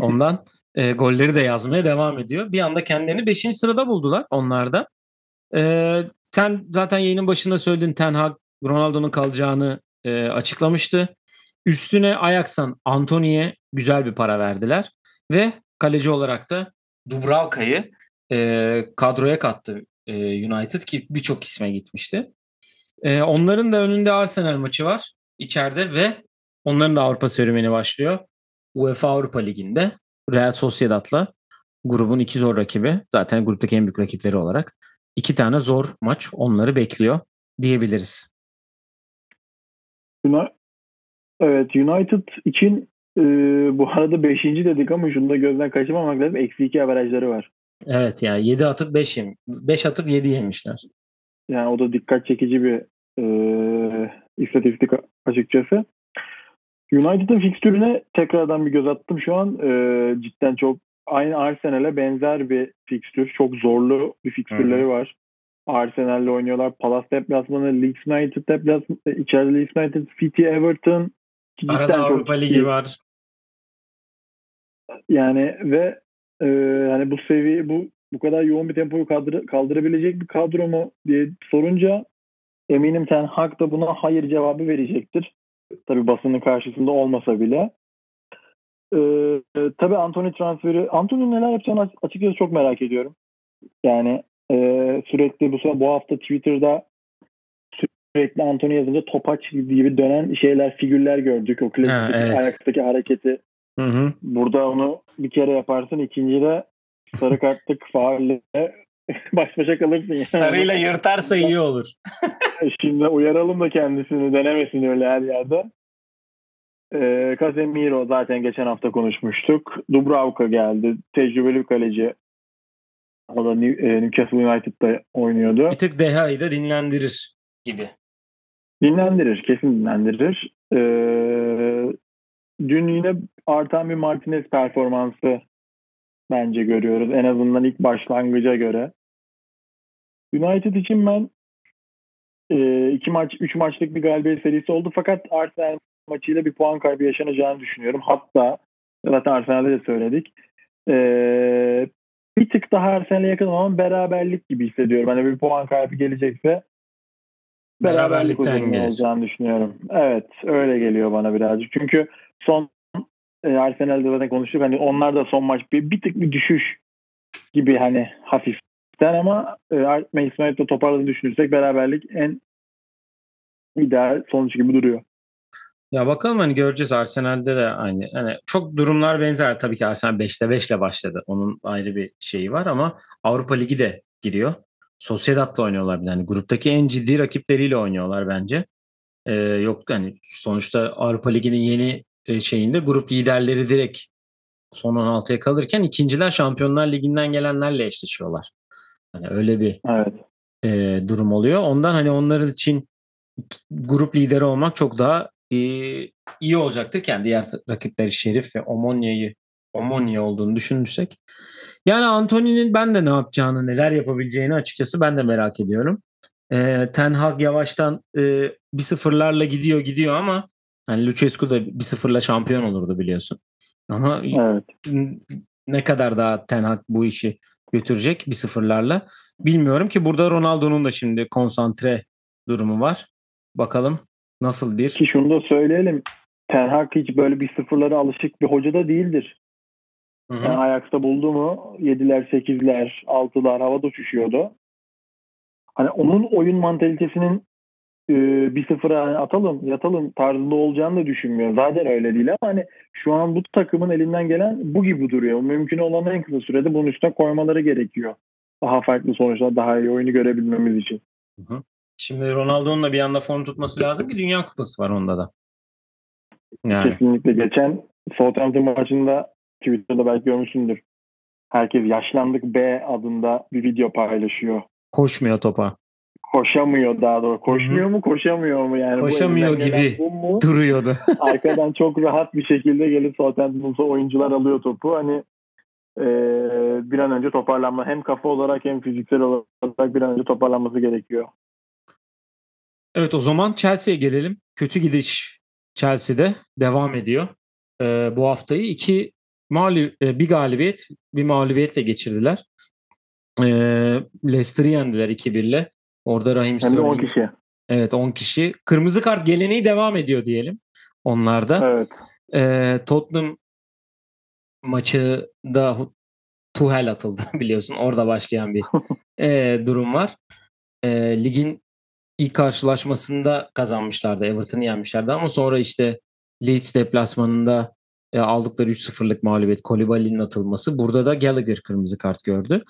S1: Ondan e, golleri de yazmaya devam ediyor. Bir anda kendilerini 5. sırada buldular onlar da. E, sen zaten yayının başında söyledin Ten Hag Ronaldo'nun kalacağını e, açıklamıştı. Üstüne Ajax'tan Antony'ye güzel bir para verdiler ve kaleci olarak da Dubravka'yı e, kadroya kattı e, United ki birçok isme gitmişti. E, onların da önünde Arsenal maçı var içeride ve onların da Avrupa serüveni başlıyor. UEFA Avrupa Ligi'nde Real Sociedad'la grubun iki zor rakibi. Zaten gruptaki en büyük rakipleri olarak iki tane zor maç onları bekliyor diyebiliriz.
S2: Evet United için e, bu arada 5. dedik ama şunu da gözden kaçırmamak lazım. Eksi 2 averajları var.
S1: Evet ya yani 7 atıp 5 yem 5 atıp 7 yemişler.
S2: Yani o da dikkat çekici bir e, istatistik açıkçası. United'ın fikstürüne tekrardan bir göz attım şu an. E, cidden çok aynı Arsenal'e benzer bir fikstür. Çok zorlu bir fikstürleri var. Arsenal'le oynuyorlar. Palace deplasmanı, Leeds United deplasmanı, içeride Leeds United, City, Everton.
S1: Arada Avrupa Ligi var.
S2: Yani ve e, yani bu seviye bu bu kadar yoğun bir tempoyu kaldır, kaldırabilecek bir kadro mu diye sorunca eminim Ten Hag da buna hayır cevabı verecektir. Tabi basının karşısında olmasa bile. Ee, tabii Anthony transferi. Anthony neler yapacağını açıkçası çok merak ediyorum. Yani e, sürekli bu bu hafta Twitter'da sürekli Anthony yazınca topaç gibi dönen şeyler, figürler gördük. O klasik evet. ayaktaki hareketi. Hı hı. Burada onu bir kere yaparsın. ikincide sarı kartlık faulle baş başa kalırsın. Yani.
S1: Sarıyla yırtarsa iyi olur.
S2: Şimdi uyaralım da kendisini denemesin öyle her yerde. E, Casemiro zaten geçen hafta konuşmuştuk. Dubravka geldi. Tecrübeli bir kaleci. O da e, Newcastle United'da oynuyordu.
S1: Bir tık Deha'yı da dinlendirir gibi.
S2: Dinlendirir. Kesin dinlendirir. Ee, dün yine artan bir Martinez performansı bence görüyoruz. En azından ilk başlangıca göre. United için ben e, iki maç, üç maçlık bir galibiyet serisi oldu. Fakat Arsenal maçıyla bir puan kaybı yaşanacağını düşünüyorum. Hatta zaten Arsenal'de de söyledik. Ee, bir tık daha Arsenal'e yakın ama beraberlik gibi hissediyorum. Hani bir puan kaybı gelecekse
S1: Beraberlikten gelir.
S2: olacağını düşünüyorum. Evet öyle geliyor bana birazcık. Çünkü son e, Arsenal'de zaten konuştuk. Hani onlar da son maç bir, bir tık bir düşüş gibi hani hafiften ama e, Mason United'la toparladığını düşünürsek beraberlik en ideal sonuç gibi duruyor.
S1: Ya bakalım hani göreceğiz Arsenal'de de aynı. Hani çok durumlar benzer. Tabii ki Arsenal 5'te 5 ile başladı. Onun ayrı bir şeyi var ama Avrupa Ligi de giriyor. Sociedad'la oynuyorlar bir de. Hani gruptaki en ciddi rakipleriyle oynuyorlar bence. Ee, yok hani sonuçta Avrupa Ligi'nin yeni e, şeyinde grup liderleri direkt son 16'ya kalırken ikinciler Şampiyonlar Ligi'nden gelenlerle eşleşiyorlar. Hani öyle bir
S2: Evet.
S1: e, durum oluyor. Ondan hani onlar için grup lideri olmak çok daha e, iyi olacaktır. Kendi diğer rakipleri Şerif ve Omonya'yı Omonya olduğunu düşünürsek. Yani Anthony'nin ben de ne yapacağını, neler yapabileceğini açıkçası ben de merak ediyorum. E, Ten Hag yavaştan e, bir sıfırlarla gidiyor gidiyor ama hani Lucescu da bir sıfırla şampiyon olurdu biliyorsun. Ama
S2: Evet.
S1: ne kadar daha Ten Hag bu işi götürecek bir sıfırlarla bilmiyorum ki burada Ronaldo'nun da şimdi konsantre durumu var. Bakalım nasıl bir
S2: Ki şunu da söyleyelim. Ten Hag hiç böyle bir sıfırlara alışık bir hoca da değildir.
S1: Hı hı.
S2: Yani Ajax'ta buldu mu 7'ler, 8'ler, 6'lar havada uçuşuyordu. Hani onun oyun mantalitesinin e, bir sıfıra hani atalım, yatalım tarzında olacağını da düşünmüyorum. Zaten öyle değil ama hani şu an bu takımın elinden gelen bu gibi duruyor. Mümkün olan en kısa sürede bunun üstüne koymaları gerekiyor. Daha farklı sonuçlar, daha iyi oyunu görebilmemiz için.
S1: Şimdi Ronaldo'nun da bir anda form tutması lazım ki Dünya Kupası var onda da. Yani
S2: Kesinlikle geçen Southampton maçında Twitter'da belki görmüşsündür. Herkes yaşlandık B adında bir video paylaşıyor.
S1: koşmuyor topa.
S2: Koşamıyor daha doğru. Koşmuyor mu koşamıyor mu yani?
S1: Koşamıyor gibi.
S2: Mu?
S1: Duruyordu.
S2: Arkadan çok rahat bir şekilde gelip Southampton'da oyuncular alıyor topu. Hani e, bir an önce toparlanma hem kafa olarak hem fiziksel olarak bir an önce toparlanması gerekiyor.
S1: Evet o zaman Chelsea'ye gelelim. Kötü gidiş Chelsea'de devam ediyor. Ee, bu haftayı iki mağlup, e, bir galibiyet bir mağlubiyetle geçirdiler. Ee, Leicester'ı yendiler 2-1 ile. Orada Raheem
S2: Hem de 10
S1: Sterling
S2: kişi.
S1: Evet 10 kişi. Kırmızı kart geleneği devam ediyor diyelim. Onlarda.
S2: Evet.
S1: Ee, Tottenham maçı da Tuhel atıldı biliyorsun. Orada başlayan bir e, durum var. E, ligin ilk karşılaşmasında kazanmışlardı. Everton'ı yenmişlerdi ama sonra işte Leeds deplasmanında e, aldıkları 3-0'lık mağlubiyet Kolibali'nin atılması. Burada da Gallagher kırmızı kart gördü.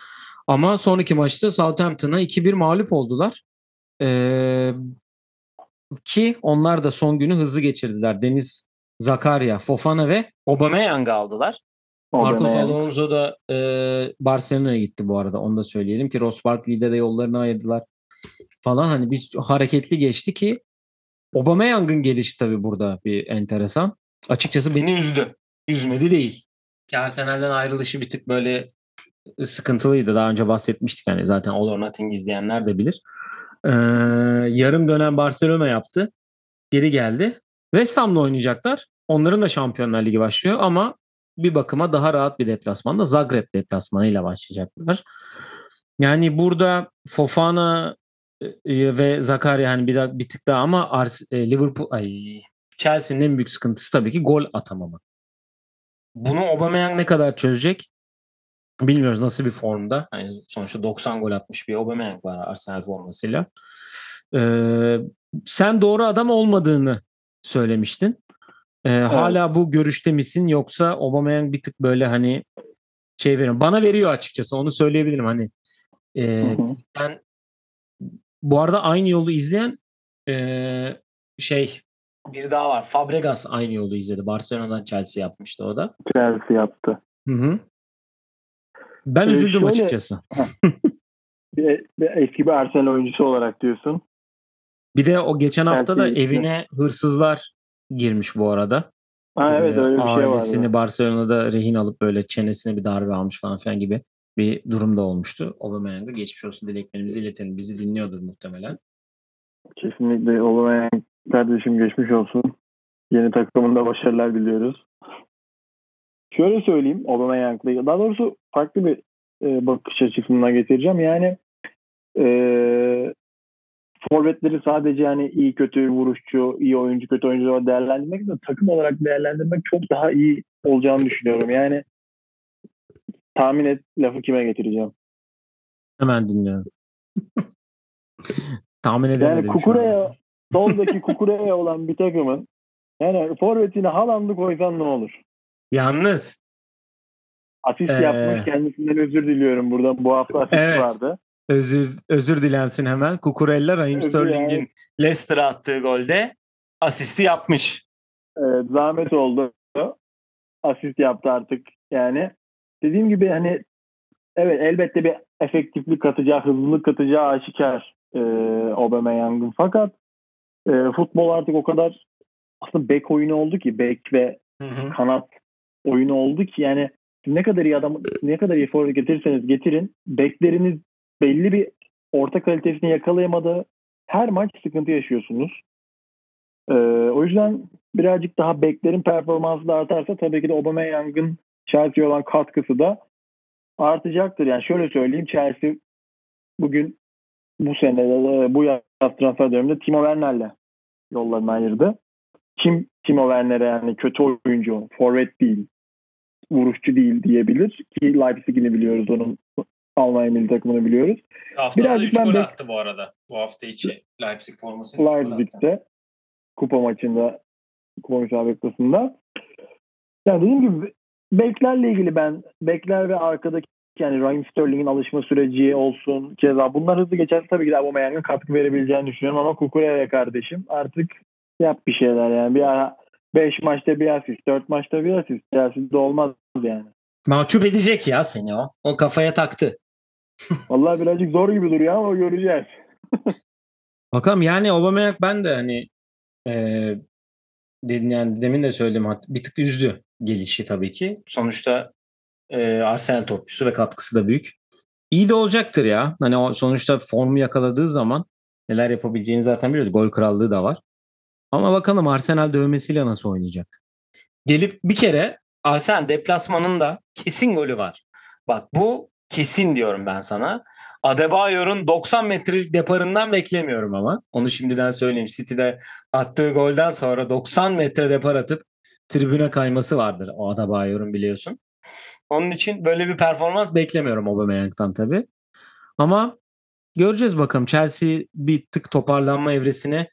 S1: Ama sonraki maçta Southampton'a 2-1 mağlup oldular. E, ki onlar da son günü hızlı geçirdiler. Deniz Zakaria, Fofana ve Aubameyang'ı aldılar. Marcos. Alonso da e, Barcelona'ya gitti bu arada. Onu da söyleyelim ki Ross Barkley'de de yollarını ayırdılar falan. Hani biz hareketli geçti ki Aubameyang'ın gelişi tabii burada bir enteresan. Açıkçası beni üzdü. Üzmedi değil. Ki Arsenal'den ayrılışı bir tık böyle sıkıntılıydı. Daha önce bahsetmiştik. Yani zaten All or Nothing izleyenler de bilir. Ee, yarım dönem Barcelona yaptı. Geri geldi. West Ham'la oynayacaklar. Onların da Şampiyonlar Ligi başlıyor ama bir bakıma daha rahat bir deplasmanda Zagreb deplasmanıyla başlayacaklar. Yani burada Fofana e, ve Zakaria hani bir, daha, bir tık daha ama Ars- e, Liverpool ay Chelsea'nin en büyük sıkıntısı tabii ki gol atamamak. Bunu Aubameyang ne kadar çözecek? Bilmiyoruz nasıl bir formda. Yani sonuçta 90 gol atmış bir Aubameyang var Arsenal formasıyla. Ee, sen doğru adam olmadığını söylemiştin. Ee, Hala bu görüşte misin yoksa Aubameyang bir tık böyle hani şey veriyor. Bana veriyor açıkçası onu söyleyebilirim hani. E,
S2: Hı hı.
S1: ben bu arada aynı yolu izleyen e, şey bir daha var. Fabregas aynı yolu izledi. Barcelona'dan Chelsea yapmıştı o da.
S2: Chelsea yaptı.
S1: Hı hı. Ben
S2: Ee,
S1: üzüldüm
S2: şöyle-
S1: açıkçası.
S2: Bir, bir eski bir Arsenal oyuncusu olarak diyorsun.
S1: Bir de o geçen hafta da evine hırsızlar girmiş bu arada.
S2: Ha, evet
S1: Ee,
S2: öyle bir şey
S1: ailesini
S2: vardı.
S1: Barcelona'da rehin alıp böyle çenesine bir darbe almış falan filan gibi bir durum da olmuştu. Aubameyang'a geçmiş olsun dileklerimizi iletelim. Bizi dinliyordur muhtemelen.
S2: Kesinlikle Aubameyang kardeşim geçmiş olsun. Yeni takımında başarılar diliyoruz. Şöyle söyleyeyim Aubameyang'la ilgili. Daha doğrusu farklı bir e, bakış açısından getireceğim. Yani e, forvetleri sadece yani iyi kötü vuruşçu, iyi oyuncu, kötü oyuncu olarak değerlendirmek de takım olarak değerlendirmek çok daha iyi olacağını düşünüyorum. Yani tahmin et lafı kime getireceğim.
S1: Hemen dinliyorum. Tahmin edemedim.
S2: Yani. Kukureya, soldaki Kukureya olan bir takımın yani forvetine Haaland'ı koysan ne olur?
S1: Yalnız
S2: Asist
S1: Ee,
S2: yapmış. Kendisinden özür diliyorum burada. Bu hafta asist
S1: Evet.
S2: vardı.
S1: özür özür dilensin hemen. Kukurella Raheem Sterling'in
S2: dilerim.
S1: Leicester'a attığı golde asisti yapmış.
S2: Evet, zahmet oldu. Asist yaptı artık yani. Dediğim gibi hani evet elbette bir efektiflik katacağı, hızlılık katacağı aşikar e, Aubameyang'ın. Fakat e, futbol artık o kadar aslında bek oyunu oldu ki bek ve kanat oyunu oldu ki yani ne kadar iyi adam ne kadar iyi forvet getirirseniz getirin bekleriniz belli bir orta kalitesini yakalayamadı. Her maç sıkıntı yaşıyorsunuz. Ee, o yüzden birazcık daha beklerin performansı da artarsa tabii ki de Aubameyang'ın Chelsea'ye olan katkısı da artacaktır. Yani şöyle söyleyeyim Chelsea bugün bu sene bu yaz transfer döneminde Timo Werner'le yollarını ayırdı. Kim Timo Werner'e yani kötü oyuncu, forvet değil, vuruşçu değil diyebilir ki Leipzig'ini biliyoruz onun Almanya milli takımını biliyoruz.
S1: Haftada
S2: Birazcık
S1: 3
S2: ben
S1: gol
S2: bek-
S1: attı bu arada. Bu hafta içi Leipzig attı.
S2: Leipzig'te kupa maçında kupa müsabakasında. Yani dediğim gibi beklerle ilgili ben bekler ve arkadaki yani Raheem Sterling'in alışma süreci olsun keza bunlar hızlı geçerse tabii ki de Aubameyang'ın katkı verebileceğini düşünüyorum ama Kukureya kardeşim artık yap bir şeyler yani bir ara 5 maçta bir asist 4 maçta bir asist Chelsea'de olmaz yani.
S1: Mahcup edecek ya seni o. O kafaya taktı.
S2: Vallahi birazcık zor gibi duruyor ama göreceğiz.
S1: Bakalım yani Aubameyang ben de hani e, dedim yani demin de söyledim bir tık üzdü gelişi tabii ki. Sonuçta e, Arsenal topçusu ve katkısı da büyük. İyi de olacaktır ya. Hani o sonuçta formu yakaladığı zaman neler yapabileceğini zaten biliyoruz. Gol krallığı da var. Ama bakalım Arsenal dövmesiyle nasıl oynayacak. Gelip bir kere Arsenal deplasmanında kesin golü var. Bak bu kesin diyorum ben sana. Adebayor'un 90 metrelik deparından beklemiyorum ama. Onu şimdiden söyleyeyim. City'de attığı golden sonra 90 metre depar atıp tribüne kayması vardır o Adebayor'un biliyorsun. Onun için böyle bir performans beklemiyorum Aubameyang'dan tabii. Ama göreceğiz bakalım. Chelsea bir tık toparlanma evresine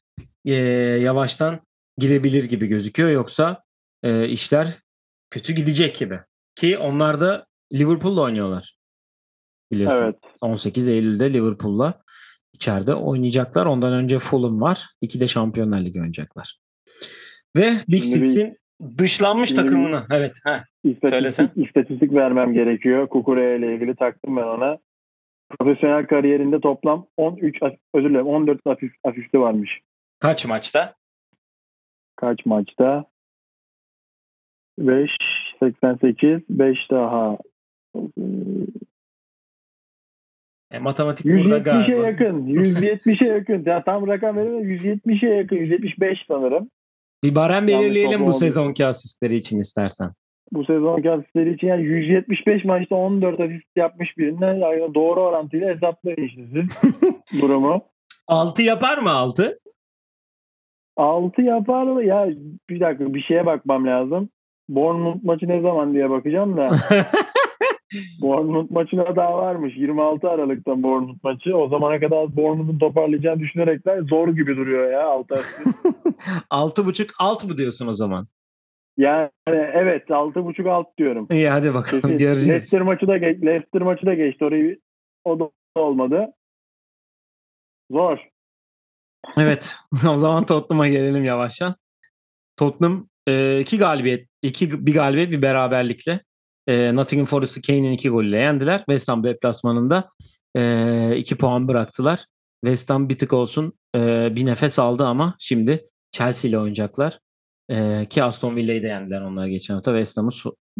S1: eee, yavaştan girebilir gibi gözüküyor. Yoksa eee, işler kötü gidecek gibi. Ki onlar da Liverpool'la oynuyorlar. Biliyorsun.
S2: Evet.
S1: 18 Eylül'de Liverpool'la içeride oynayacaklar. Ondan önce Fulham var. İki de Şampiyonlar Ligi oynayacaklar. Ve Big Six'in dışlanmış
S2: şimdi
S1: takımını. Evet. Heh. Söylesen.
S2: İstatistik, istatistik vermem gerekiyor. Kukureya ile ilgili taktım ben ona. Profesyonel kariyerinde toplam 13 as- özür dilerim 14 asist, asisti varmış.
S1: Kaç maçta?
S2: Kaç maçta? 5 88 5 daha
S1: E, matematik burada
S2: 170'e
S1: galiba.
S2: yakın. 170'e yakın. Ya tam rakam veremem. 170'e yakın. 175 sanırım.
S1: Bir barem belirleyelim bu sezonki asistleri için istersen.
S2: Bu sezonki asistleri için yani 175 maçta 14 asist yapmış birinden yani doğru orantıyla hesaplayın işte siz durumu.
S1: 6 yapar mı 6?
S2: 6 yapar mı? Ya bir dakika bir şeye bakmam lazım. Bournemouth maçı ne zaman diye bakacağım da. Bournemouth maçına daha varmış. 26 Aralık'ta Bournemouth maçı. O zamana kadar Bournemouth'un toparlayacağını düşünerekler zor gibi duruyor ya 6
S1: 6 buçuk alt mı diyorsun o zaman?
S2: Yani evet 6.5 alt diyorum.
S1: İyi hadi bakalım
S2: Kesin.
S1: göreceğiz.
S2: Leicester maçı da geç, Leicester maçı da geçti. Orayı o da olmadı. Zor.
S1: Evet. o zaman Tottenham'a gelelim yavaştan. Tottenham e, iki galibiyet, iki bir galibiyet bir beraberlikle e, Nottingham Forest'ı Kane'in iki golüyle yendiler. West Ham deplasmanında e, iki puan bıraktılar. West Ham bir tık olsun e, bir nefes aldı ama şimdi Chelsea ile oynayacaklar. E, ki Aston Villa'yı da yendiler onlar geçen hafta. West Ham'ı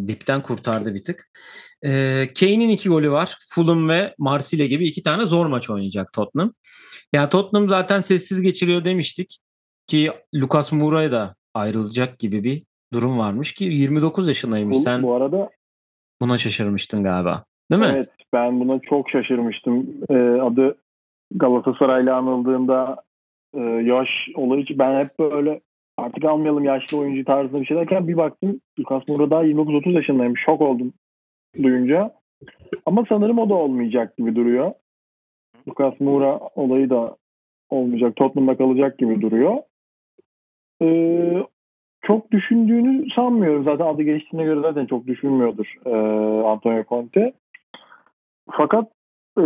S1: dipten kurtardı bir tık. E, Kane'in iki golü var. Fulham ve Marsilya gibi iki tane zor maç oynayacak Tottenham. Yani Tottenham zaten sessiz geçiriyor demiştik ki Lucas Moura'ya da ayrılacak gibi bir durum varmış ki 29 yaşındaymış.
S2: Bu,
S1: Sen
S2: bu arada
S1: buna şaşırmıştın galiba. Değil mi?
S2: Evet ben buna çok şaşırmıştım. Ee, adı Galatasaray'la anıldığında e, yaş olayı için ben hep böyle artık almayalım yaşlı oyuncu tarzında bir şey derken bir baktım Lucas Moura daha 29-30 yaşındaymış. Şok oldum duyunca. Ama sanırım o da olmayacak gibi duruyor. Lucas Moura olayı da olmayacak. Tottenham'da kalacak gibi duruyor. Ee, çok düşündüğünü sanmıyorum. Zaten adı geçtiğine göre zaten çok düşünmüyordur e, Antonio Conte. Fakat e,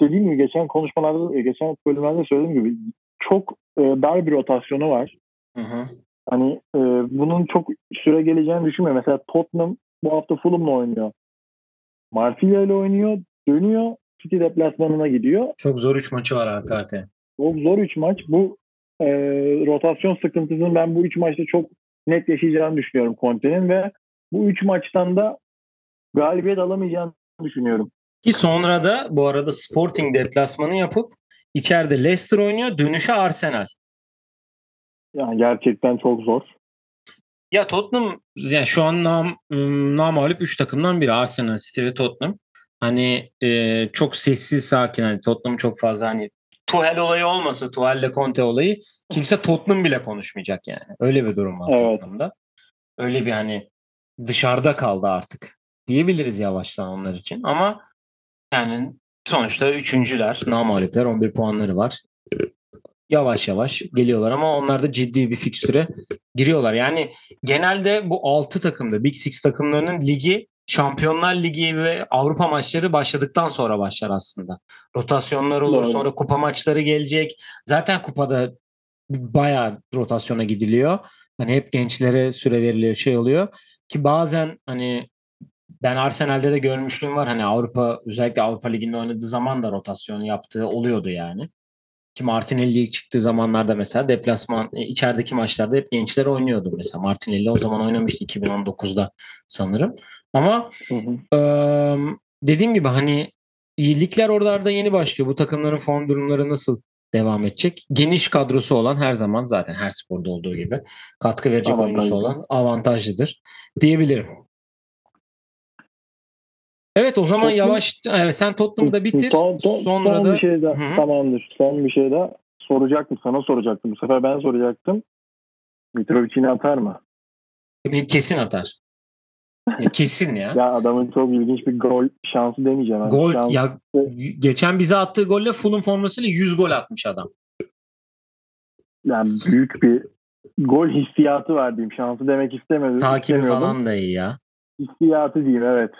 S2: dediğim gibi geçen konuşmalarda, e, geçen bölümlerde söylediğim gibi çok e, dar bir rotasyonu var.
S1: Hı hı.
S2: Hani e, bunun çok süre geleceğini düşünmüyorum. Mesela Tottenham bu hafta Fulham'la oynuyor. Marsilya ile oynuyor, dönüyor. City deplasmanına gidiyor.
S1: Çok zor 3 maçı var arka arkaya.
S2: Çok zor 3 maç. Bu e, rotasyon sıkıntısını ben bu 3 maçta çok net yaşayacağını düşünüyorum Conte'nin ve bu 3 maçtan da galibiyet alamayacağını düşünüyorum.
S1: Ki sonra da bu arada Sporting deplasmanı yapıp içeride Leicester oynuyor. Dönüşe Arsenal.
S2: Yani gerçekten çok zor.
S1: Ya Tottenham yani şu an nam, namalip 3 takımdan biri Arsenal, City ve Tottenham. Hani e, çok sessiz sakin hani Tottenham çok fazla hani Tuhel olayı olmasa Tuhel'le Conte olayı kimse Tottenham bile konuşmayacak yani. Öyle bir durum var
S2: Evet.
S1: Tottenham'da. Öyle bir hani dışarıda kaldı artık diyebiliriz yavaştan onlar için ama yani sonuçta üçüncüler, namalipler 11 puanları var. Yavaş yavaş geliyorlar ama onlar da ciddi bir fikstüre giriyorlar. Yani genelde bu 6 takımda Big Six takımlarının ligi Şampiyonlar Ligi ve Avrupa maçları başladıktan sonra başlar aslında. Rotasyonlar olur
S2: Doğru.
S1: sonra kupa maçları gelecek. Zaten kupada bayağı rotasyona gidiliyor. Hani hep gençlere süre veriliyor şey oluyor. Ki bazen hani ben Arsenal'de de görmüşlüğüm var. Hani Avrupa özellikle Avrupa Ligi'nde oynadığı zaman da rotasyon yaptığı oluyordu yani. Ki Martinelli çıktığı zamanlarda mesela deplasman e, içerideki maçlarda hep gençler oynuyordu mesela. Martinelli o zaman oynamıştı 2019'da sanırım. Ama
S2: Hı hı.
S1: dediğim gibi hani ligler oralarda yeni başlıyor. Bu takımların form durumları nasıl devam edecek? Geniş kadrosu olan her zaman zaten her sporda olduğu gibi katkı verecek
S2: Avantajlı.
S1: oyuncusu olan avantajlıdır diyebilirim. Evet o zaman
S2: Tottenham-
S1: yavaş evet, sen Tottenham'da bitir.
S2: Son, son,
S1: Sonra
S2: son
S1: da
S2: bir şey daha.
S1: Hı hı.
S2: Tamamdır. Son bir şey daha soracaktım. Sana soracaktım. Bu sefer ben soracaktım. Mitrovic yine atar mı?
S1: kesin atar. Ya kesin ya.
S2: Ya adamın çok ilginç bir gol şansı demeyeceğim. Hani
S1: Gol
S2: şans-
S1: ya geçen bize attığı golle Fulham formasıyla 100 gol atmış adam.
S2: yani büyük bir gol hissiyatı var diyeyim. Şansı demek istemedim.
S1: Takibi falan da iyi ya.
S2: Hissiyatı diyeyim evet.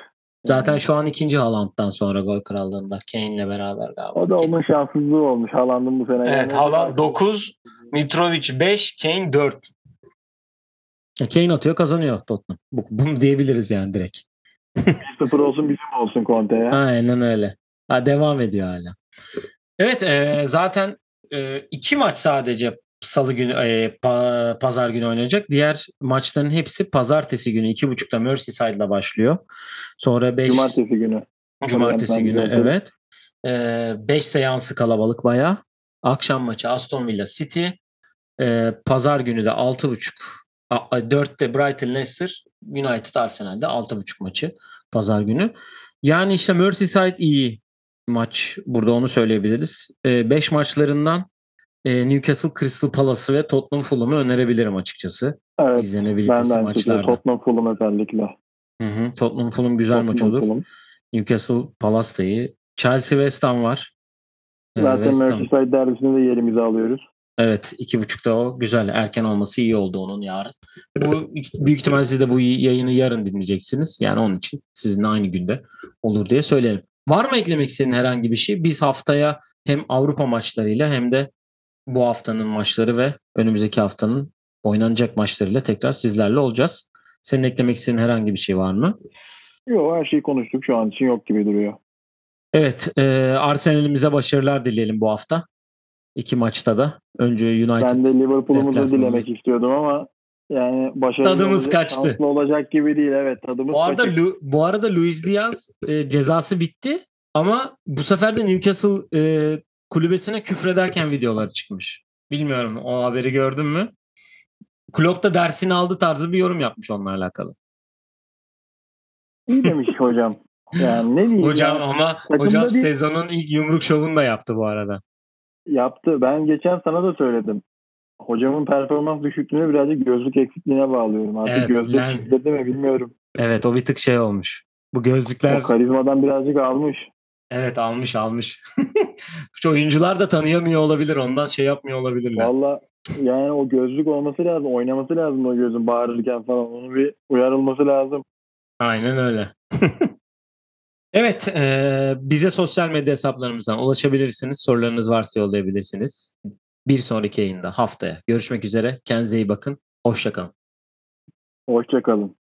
S1: Zaten şu an ikinci Haaland'dan sonra gol krallığında Kane'le beraber galiba.
S2: O da onun şanssızlığı olmuş. Haaland'ın bu sene.
S1: Evet
S2: Yani-
S1: Haaland 9, Mitrovic 5, Kane 4. Kane atıyor kazanıyor Tottenham. Bu, bunu diyebiliriz yani direkt.
S2: 1-0 olsun bizim olsun Conte ya.
S1: Aynen öyle. Ha, devam ediyor hala. Evet e, zaten e, iki maç sadece salı günü e, pa- pazar günü oynanacak. Diğer maçların hepsi pazartesi günü iki buçukta Merseyside'la başlıyor. Sonra 5
S2: Cumartesi günü.
S1: Cumartesi
S2: Ben
S1: günü evet. 5 seansı kalabalık bayağı. Akşam maçı Aston Villa City. Ee, Pazar günü de 6.30 4'te Brighton Leicester United Arsenal'de 6.30 maçı Pazar günü. Yani işte Merseyside iyi maç. Burada onu söyleyebiliriz. 5 maçlarından e, Newcastle Crystal Palace'ı ve Tottenham Fulham'ı önerebilirim açıkçası.
S2: Evet. Ben
S1: İzlenebilitesi
S2: şekilde
S1: maçlarda.
S2: Tottenham Fulham özellikle.
S1: Hı hı. Tottenham Fulham güzel maç
S2: Tottenham
S1: olur.
S2: Fulham.
S1: Newcastle Palace da iyi. Chelsea West Ham var. Ee,
S2: Zaten
S1: West Ham.
S2: Merseyside derbisinde de yerimizi alıyoruz.
S1: Evet iki buçukta o. Güzel. Erken olması iyi oldu onun yarın. Bu büyük ihtimal siz de bu yayını yarın dinleyeceksiniz. Yani onun için sizinle aynı günde olur diye söyleyelim. Var mı eklemek istediğin herhangi bir şey? Biz haftaya hem Avrupa maçlarıyla hem de bu haftanın maçları ve önümüzdeki haftanın oynanacak maçlarıyla tekrar sizlerle olacağız. Senin eklemek istediğin herhangi bir şey var mı?
S2: Yok her şeyi konuştuk şu an için yok gibi duruyor.
S1: Evet, e, Arsenal'imize başarılar dileyelim bu hafta. İki maçta da. Önce United.
S2: Ben de Liverpool'umuzu dilemek istiyordum ama yani başarılı
S1: Tadımız kaçtı.
S2: olacak gibi değil. Evet tadımız
S1: Bu arada
S2: kaçık.
S1: Lu- bu arada Luis Diaz e, cezası bitti ama bu sefer de Newcastle e, kulübesine küfrederken videolar çıkmış. Bilmiyorum o haberi gördün mü? Klopp da dersini aldı tarzı bir yorum yapmış onunla alakalı.
S2: İyi demiş hocam. Yani ne diyeyim
S1: Hocam
S2: ya.
S1: ama
S2: Takımda
S1: hocam
S2: bir-
S1: sezonun ilk yumruk şovunu da yaptı bu arada.
S2: Yaptı. Ben geçen sana da söyledim. Hocamın performans düşüklüğünü birazcık gözlük eksikliğine bağlıyorum. Artık
S1: Evet,
S2: gözlük
S1: yani-
S2: eksikliği mi bilmiyorum.
S1: Evet o bir tık şey olmuş. Bu gözlükler
S2: O karizmadan birazcık almış.
S1: evet almış almış. Şu oyuncular da tanıyamıyor olabilir. Ondan şey yapmıyor olabilirler.
S2: Valla yani o gözlük olması lazım. Oynaması lazım o gözün bağırırken falan. Onu bir uyarılması lazım.
S1: Aynen öyle. evet, e, bize sosyal medya hesaplarımızdan ulaşabilirsiniz. Sorularınız varsa yollayabilirsiniz. Bir sonraki yayında haftaya görüşmek üzere. Kendinize iyi bakın. Hoşçakalın.
S2: Hoşçakalın.